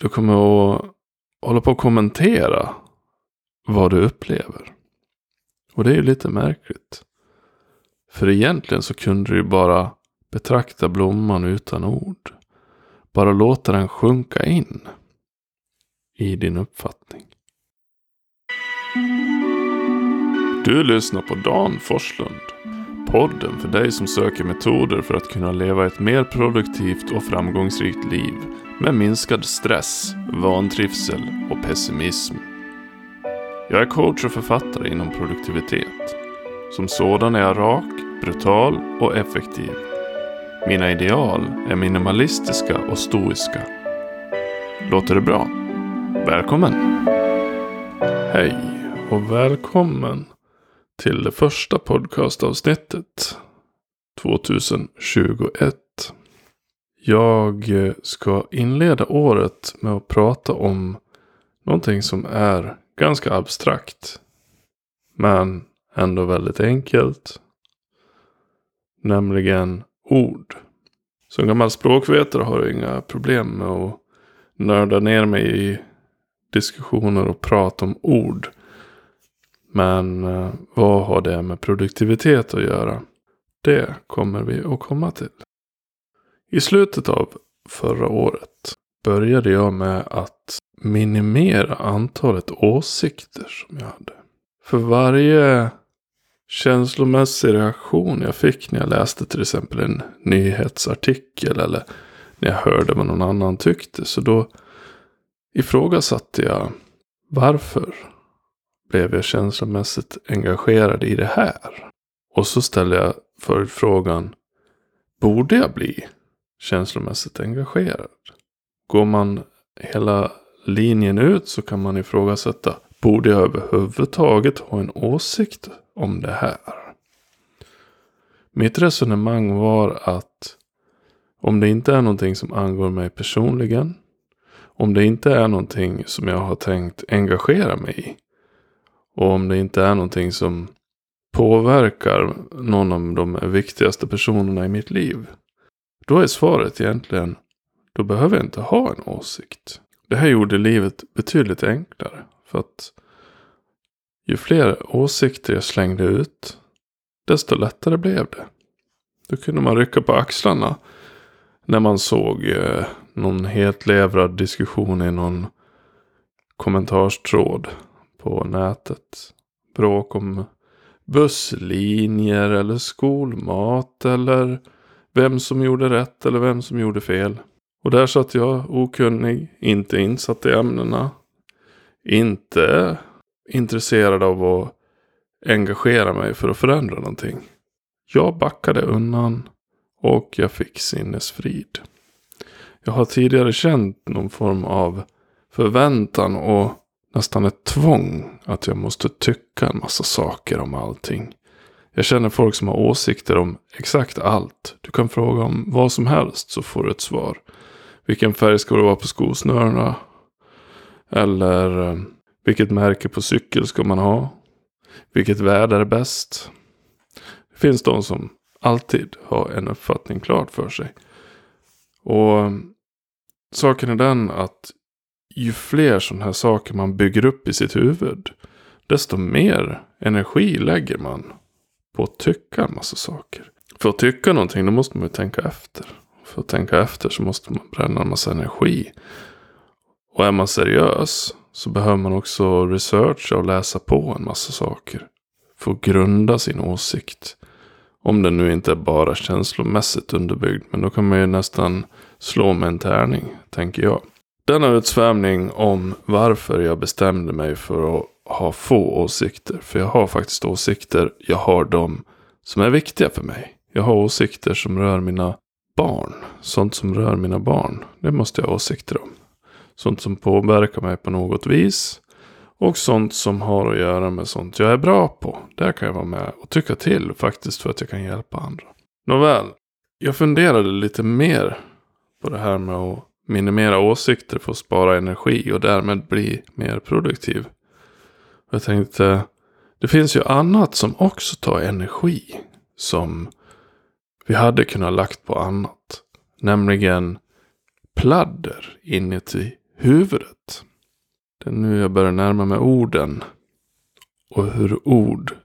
du kommer att hålla på att kommentera vad du upplever. Och det är ju lite märkligt. För egentligen så kunde du ju bara betrakta blomman utan ord. Bara låta den sjunka in i din uppfattning. Du lyssnar på Dan Forslund. Podden för dig som söker metoder för att kunna leva ett mer produktivt och framgångsrikt liv med minskad stress, vantrivsel och pessimism. Jag är coach och författare inom produktivitet. Som sådan är jag rak, brutal och effektiv. Mina ideal är minimalistiska och stoiska. Låter det bra? Välkommen! Hej och välkommen till det första podcastavsnittet 2021. Jag eh, ska inleda året med att prata om någonting som är ganska abstrakt. Men ändå väldigt enkelt. Nämligen ord. Som gammal språkvetare har jag inga problem med att nörda ner mig i diskussioner och prat om ord. Men eh, vad har det med produktivitet att göra? Det kommer vi att komma till. I slutet av förra året började jag med att minimera antalet åsikter som jag hade. För varje känslomässig reaktion jag fick när jag läste till exempel en nyhetsartikel eller när jag hörde vad någon annan tyckte. Så då ifrågasatte jag varför blev jag känslomässigt engagerad i det här? Och så ställde jag följdfrågan, borde jag bli känslomässigt engagerad? Går man hela linjen ut så kan man ifrågasätta, borde jag överhuvudtaget ha en åsikt om det här? Mitt resonemang var att om det inte är någonting som angår mig personligen, om det inte är någonting som jag har tänkt engagera mig i, och om det inte är någonting som påverkar någon av de viktigaste personerna i mitt liv. Då är svaret egentligen, då behöver jag inte ha en åsikt. Det här gjorde livet betydligt enklare. För att ju fler åsikter jag slängde ut, desto lättare blev det. Då kunde man rycka på axlarna när man såg eh, någon hetlevrad diskussion i någon kommentarstråd på nätet. Bråk om busslinjer eller skolmat eller vem som gjorde rätt eller vem som gjorde fel. Och där satt jag okunnig, inte insatt i ämnena. Inte intresserad av att engagera mig för att förändra någonting. Jag backade undan och jag fick sinnesfrid. Jag har tidigare känt någon form av förväntan och nästan ett tvång att jag måste tycka en massa saker om allting. Jag känner folk som har åsikter om exakt allt. Du kan fråga om vad som helst så får du ett svar. Vilken färg ska det vara på skosnörena? Eller eh, vilket märke på cykel ska man ha? Vilket väder är bäst? Det finns de som alltid har en uppfattning klart för sig. Och eh, saken är den att ju fler sådana här saker man bygger upp i sitt huvud. Desto mer energi lägger man på att tycka en massa saker. För att tycka någonting då måste man ju tänka efter. För att tänka efter så måste man bränna en massa energi. Och är man seriös så behöver man också researcha och läsa på en massa saker. För att grunda sin åsikt. Om den nu inte är bara känslomässigt underbyggd. Men då kan man ju nästan slå med en tärning, tänker jag. Denna utsvävning om varför jag bestämde mig för att ha få åsikter. För jag har faktiskt åsikter. Jag har de som är viktiga för mig. Jag har åsikter som rör mina barn. Sånt som rör mina barn. Det måste jag ha åsikter om. Sånt som påverkar mig på något vis. Och sånt som har att göra med sånt jag är bra på. Där kan jag vara med och tycka till faktiskt för att jag kan hjälpa andra. Nåväl. Jag funderade lite mer på det här med att minimera åsikter för att spara energi och därmed bli mer produktiv. Jag tänkte, det finns ju annat som också tar energi. Som vi hade kunnat lagt på annat. Nämligen pladder inuti huvudet. Det är nu jag börjar närma mig orden. Och hur ord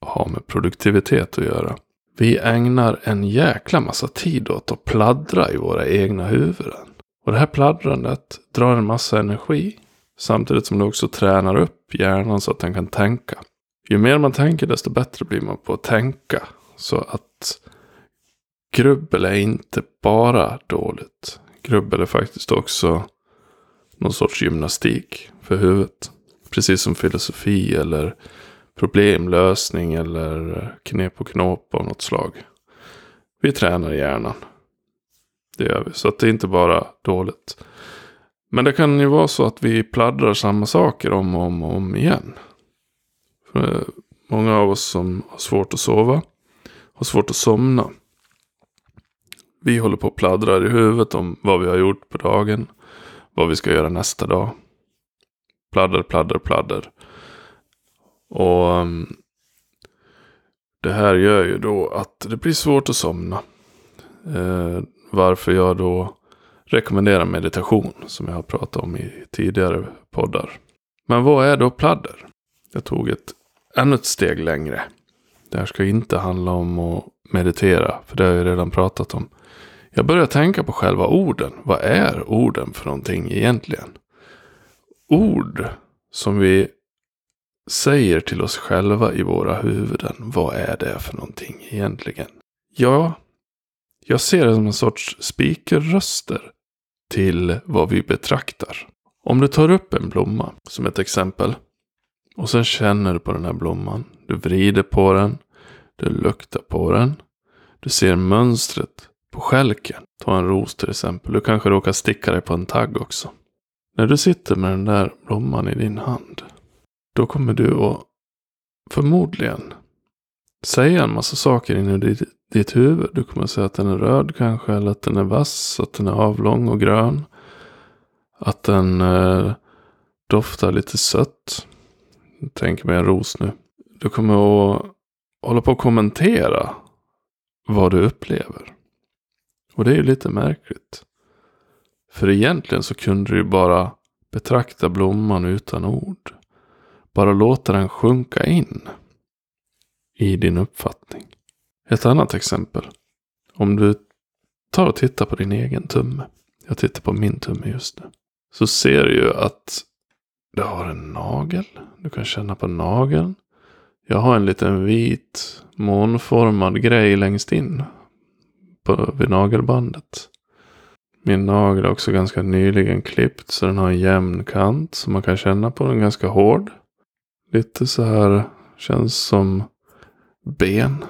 har med produktivitet att göra. Vi ägnar en jäkla massa tid åt att pladdra i våra egna huvuden. Och det här pladdrandet drar en massa energi. Samtidigt som det också tränar upp hjärnan så att den kan tänka. Ju mer man tänker desto bättre blir man på att tänka. Så att grubbel är inte bara dåligt. Grubbel är faktiskt också någon sorts gymnastik för huvudet. Precis som filosofi eller problemlösning eller knep och knåp av något slag. Vi tränar hjärnan. Det gör vi. Så att det är inte bara dåligt. Men det kan ju vara så att vi pladdrar samma saker om och om, och om igen. För eh, många av oss som har svårt att sova har svårt att somna. Vi håller på och pladdrar i huvudet om vad vi har gjort på dagen. Vad vi ska göra nästa dag. Pladder, pladder, pladder. Och um, det här gör ju då att det blir svårt att somna. Eh, varför jag då Rekommendera meditation som jag har pratat om i tidigare poddar. Men vad är då pladder? Jag tog ett ännu ett steg längre. Det här ska inte handla om att meditera, för det har jag redan pratat om. Jag börjar tänka på själva orden. Vad är orden för någonting egentligen? Ord som vi säger till oss själva i våra huvuden. Vad är det för någonting egentligen? Ja, jag ser det som en sorts speakerröster till vad vi betraktar. Om du tar upp en blomma som ett exempel. Och sen känner du på den här blomman. Du vrider på den. Du luktar på den. Du ser mönstret på skälken. Ta en ros till exempel. Du kanske råkar sticka dig på en tagg också. När du sitter med den där blomman i din hand. Då kommer du att förmodligen säga en massa saker in i ditt, ditt huvud. Du kommer att säga att den är röd kanske. Eller att den är vass. Att den är avlång och grön. Att den eh, doftar lite sött. Tänk mig en ros nu. Du kommer att hålla på att kommentera vad du upplever. Och det är ju lite märkligt. För egentligen så kunde du ju bara betrakta blomman utan ord. Bara låta den sjunka in i din uppfattning. Ett annat exempel. Om du tar och tittar på din egen tumme. Jag tittar på min tumme just nu. Så ser du ju att du har en nagel. Du kan känna på nageln. Jag har en liten vit månformad grej längst in. På, vid nagelbandet. Min nagel är också ganska nyligen klippt. Så den har en jämn kant. Så man kan känna på den ganska hård. Lite så här. Känns som ben.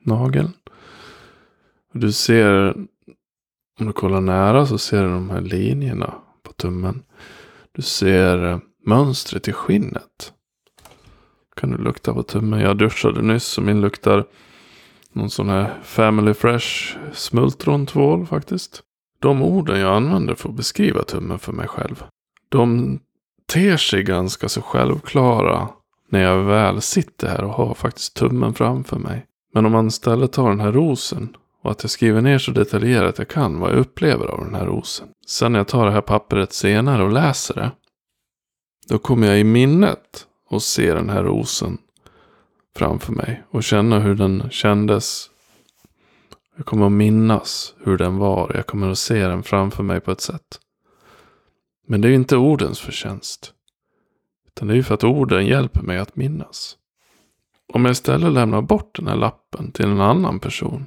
Nageln. Du ser. Om du kollar nära så ser du de här linjerna på tummen. Du ser eh, mönstret i skinnet. Kan du lukta på tummen. Jag duschade nyss och min luktar någon sån här Family Fresh smultrontvål faktiskt. De orden jag använder för att beskriva tummen för mig själv. De ter sig ganska så självklara när jag väl sitter här och har faktiskt tummen framför mig. Men om man istället tar den här rosen och att jag skriver ner så detaljerat jag kan vad jag upplever av den här rosen. Sen när jag tar det här pappret senare och läser det. Då kommer jag i minnet och se den här rosen framför mig. Och känna hur den kändes. Jag kommer att minnas hur den var. Jag kommer att se den framför mig på ett sätt. Men det är inte ordens förtjänst. Utan det är ju för att orden hjälper mig att minnas. Om jag istället lämnar bort den här lappen till en annan person.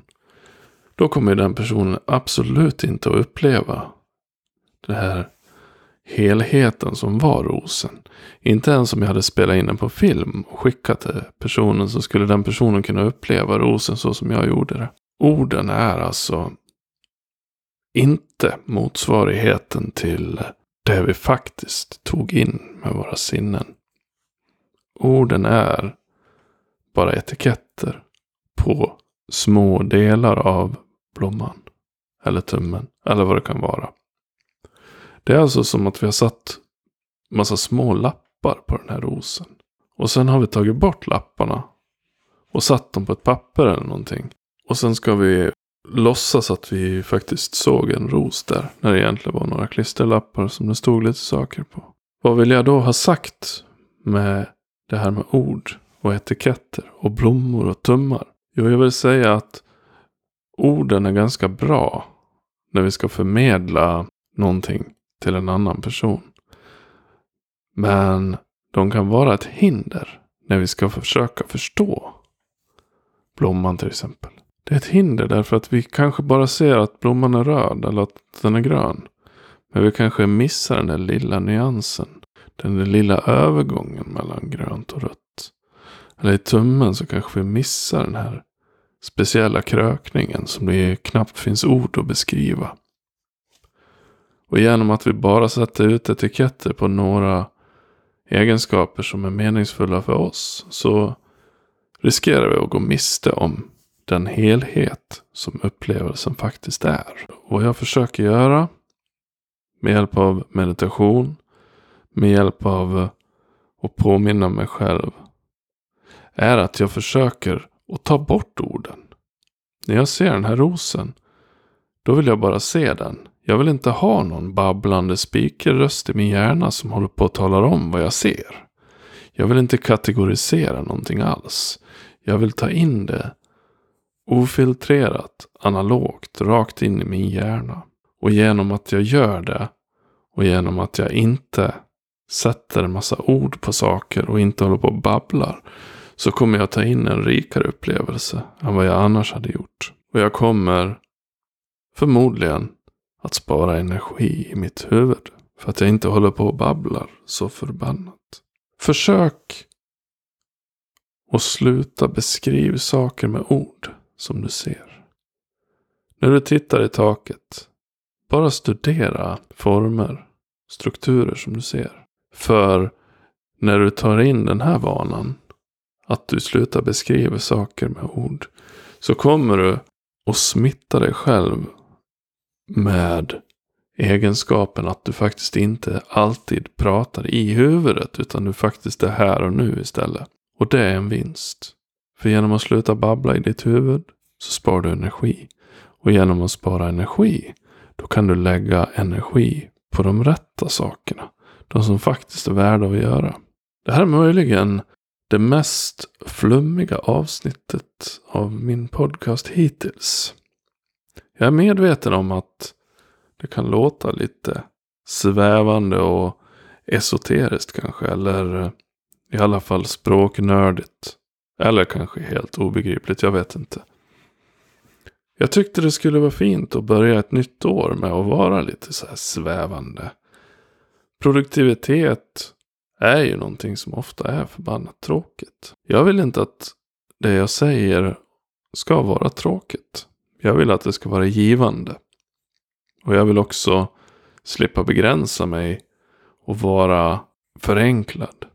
Då kommer den personen absolut inte att uppleva den här helheten som var rosen. Inte ens om jag hade spelat in den på film och skickat till personen så skulle den personen kunna uppleva rosen så som jag gjorde det. Orden är alltså inte motsvarigheten till det vi faktiskt tog in med våra sinnen. Orden är bara etiketter på små delar av blomman. Eller tummen. Eller vad det kan vara. Det är alltså som att vi har satt massa små lappar på den här rosen. Och sen har vi tagit bort lapparna. Och satt dem på ett papper eller någonting. Och sen ska vi låtsas att vi faktiskt såg en ros där. När det egentligen var några klisterlappar som det stod lite saker på. Vad vill jag då ha sagt med det här med ord och etiketter och blommor och tummar? Jo, jag vill säga att orden är ganska bra när vi ska förmedla någonting till en annan person. Men de kan vara ett hinder när vi ska försöka förstå blomman till exempel. Det är ett hinder därför att vi kanske bara ser att blomman är röd eller att den är grön. Men vi kanske missar den där lilla nyansen. Den där lilla övergången mellan grönt och rött. Eller i tummen så kanske vi missar den här speciella krökningen som det knappt finns ord att beskriva. Och genom att vi bara sätter ut etiketter på några egenskaper som är meningsfulla för oss så riskerar vi att gå miste om den helhet som upplevelsen faktiskt är. Och vad jag försöker göra med hjälp av meditation, med hjälp av att påminna mig själv, är att jag försöker att ta bort orden. När jag ser den här rosen, då vill jag bara se den. Jag vill inte ha någon babblande speakerröst i min hjärna som håller på att tala om vad jag ser. Jag vill inte kategorisera någonting alls. Jag vill ta in det ofiltrerat, analogt, rakt in i min hjärna. Och genom att jag gör det och genom att jag inte sätter en massa ord på saker och inte håller på och babblar så kommer jag ta in en rikare upplevelse än vad jag annars hade gjort. Och jag kommer förmodligen att spara energi i mitt huvud. För att jag inte håller på och babblar så förbannat. Försök att sluta beskriva saker med ord som du ser. När du tittar i taket, bara studera former, strukturer som du ser. För när du tar in den här vanan, att du slutar beskriva saker med ord, så kommer du att smitta dig själv med egenskapen att du faktiskt inte alltid pratar i huvudet utan du faktiskt är här och nu istället. Och det är en vinst. För genom att sluta babbla i ditt huvud så sparar du energi. Och genom att spara energi då kan du lägga energi på de rätta sakerna. De som faktiskt är värda att göra. Det här är möjligen det mest flummiga avsnittet av min podcast hittills. Jag är medveten om att det kan låta lite svävande och esoteriskt kanske. Eller i alla fall språknördigt. Eller kanske helt obegripligt, jag vet inte. Jag tyckte det skulle vara fint att börja ett nytt år med att vara lite så här svävande. Produktivitet är ju någonting som ofta är förbannat tråkigt. Jag vill inte att det jag säger ska vara tråkigt. Jag vill att det ska vara givande. Och jag vill också slippa begränsa mig och vara förenklad.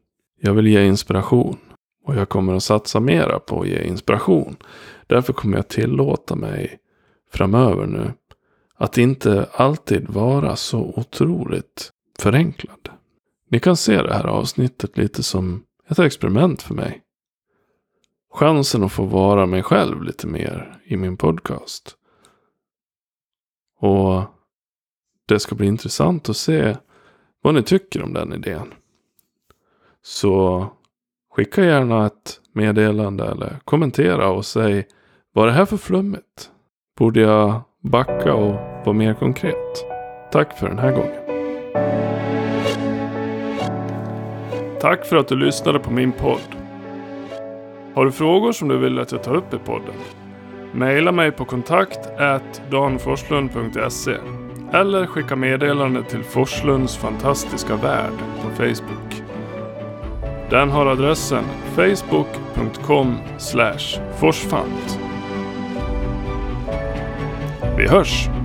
Jag vill ge inspiration. Och jag kommer att satsa mera på att ge inspiration. Därför kommer jag tillåta mig framöver nu att inte alltid vara så otroligt förenklad. Ni kan se det här avsnittet lite som ett experiment för mig. Chansen att få vara mig själv lite mer i min podcast. Och det ska bli intressant att se vad ni tycker om den idén. Så skicka gärna ett meddelande eller kommentera och säg vad är det här för flummigt? Borde jag backa och vara mer konkret? Tack för den här gången. Tack för att du lyssnade på min podd. Har du frågor som du vill att jag tar upp i podden? Maila mig på kontakt danforslund.se eller skicka meddelande till Forslunds fantastiska värld på Facebook. Den har adressen facebook.com forsfant. Vi hörs!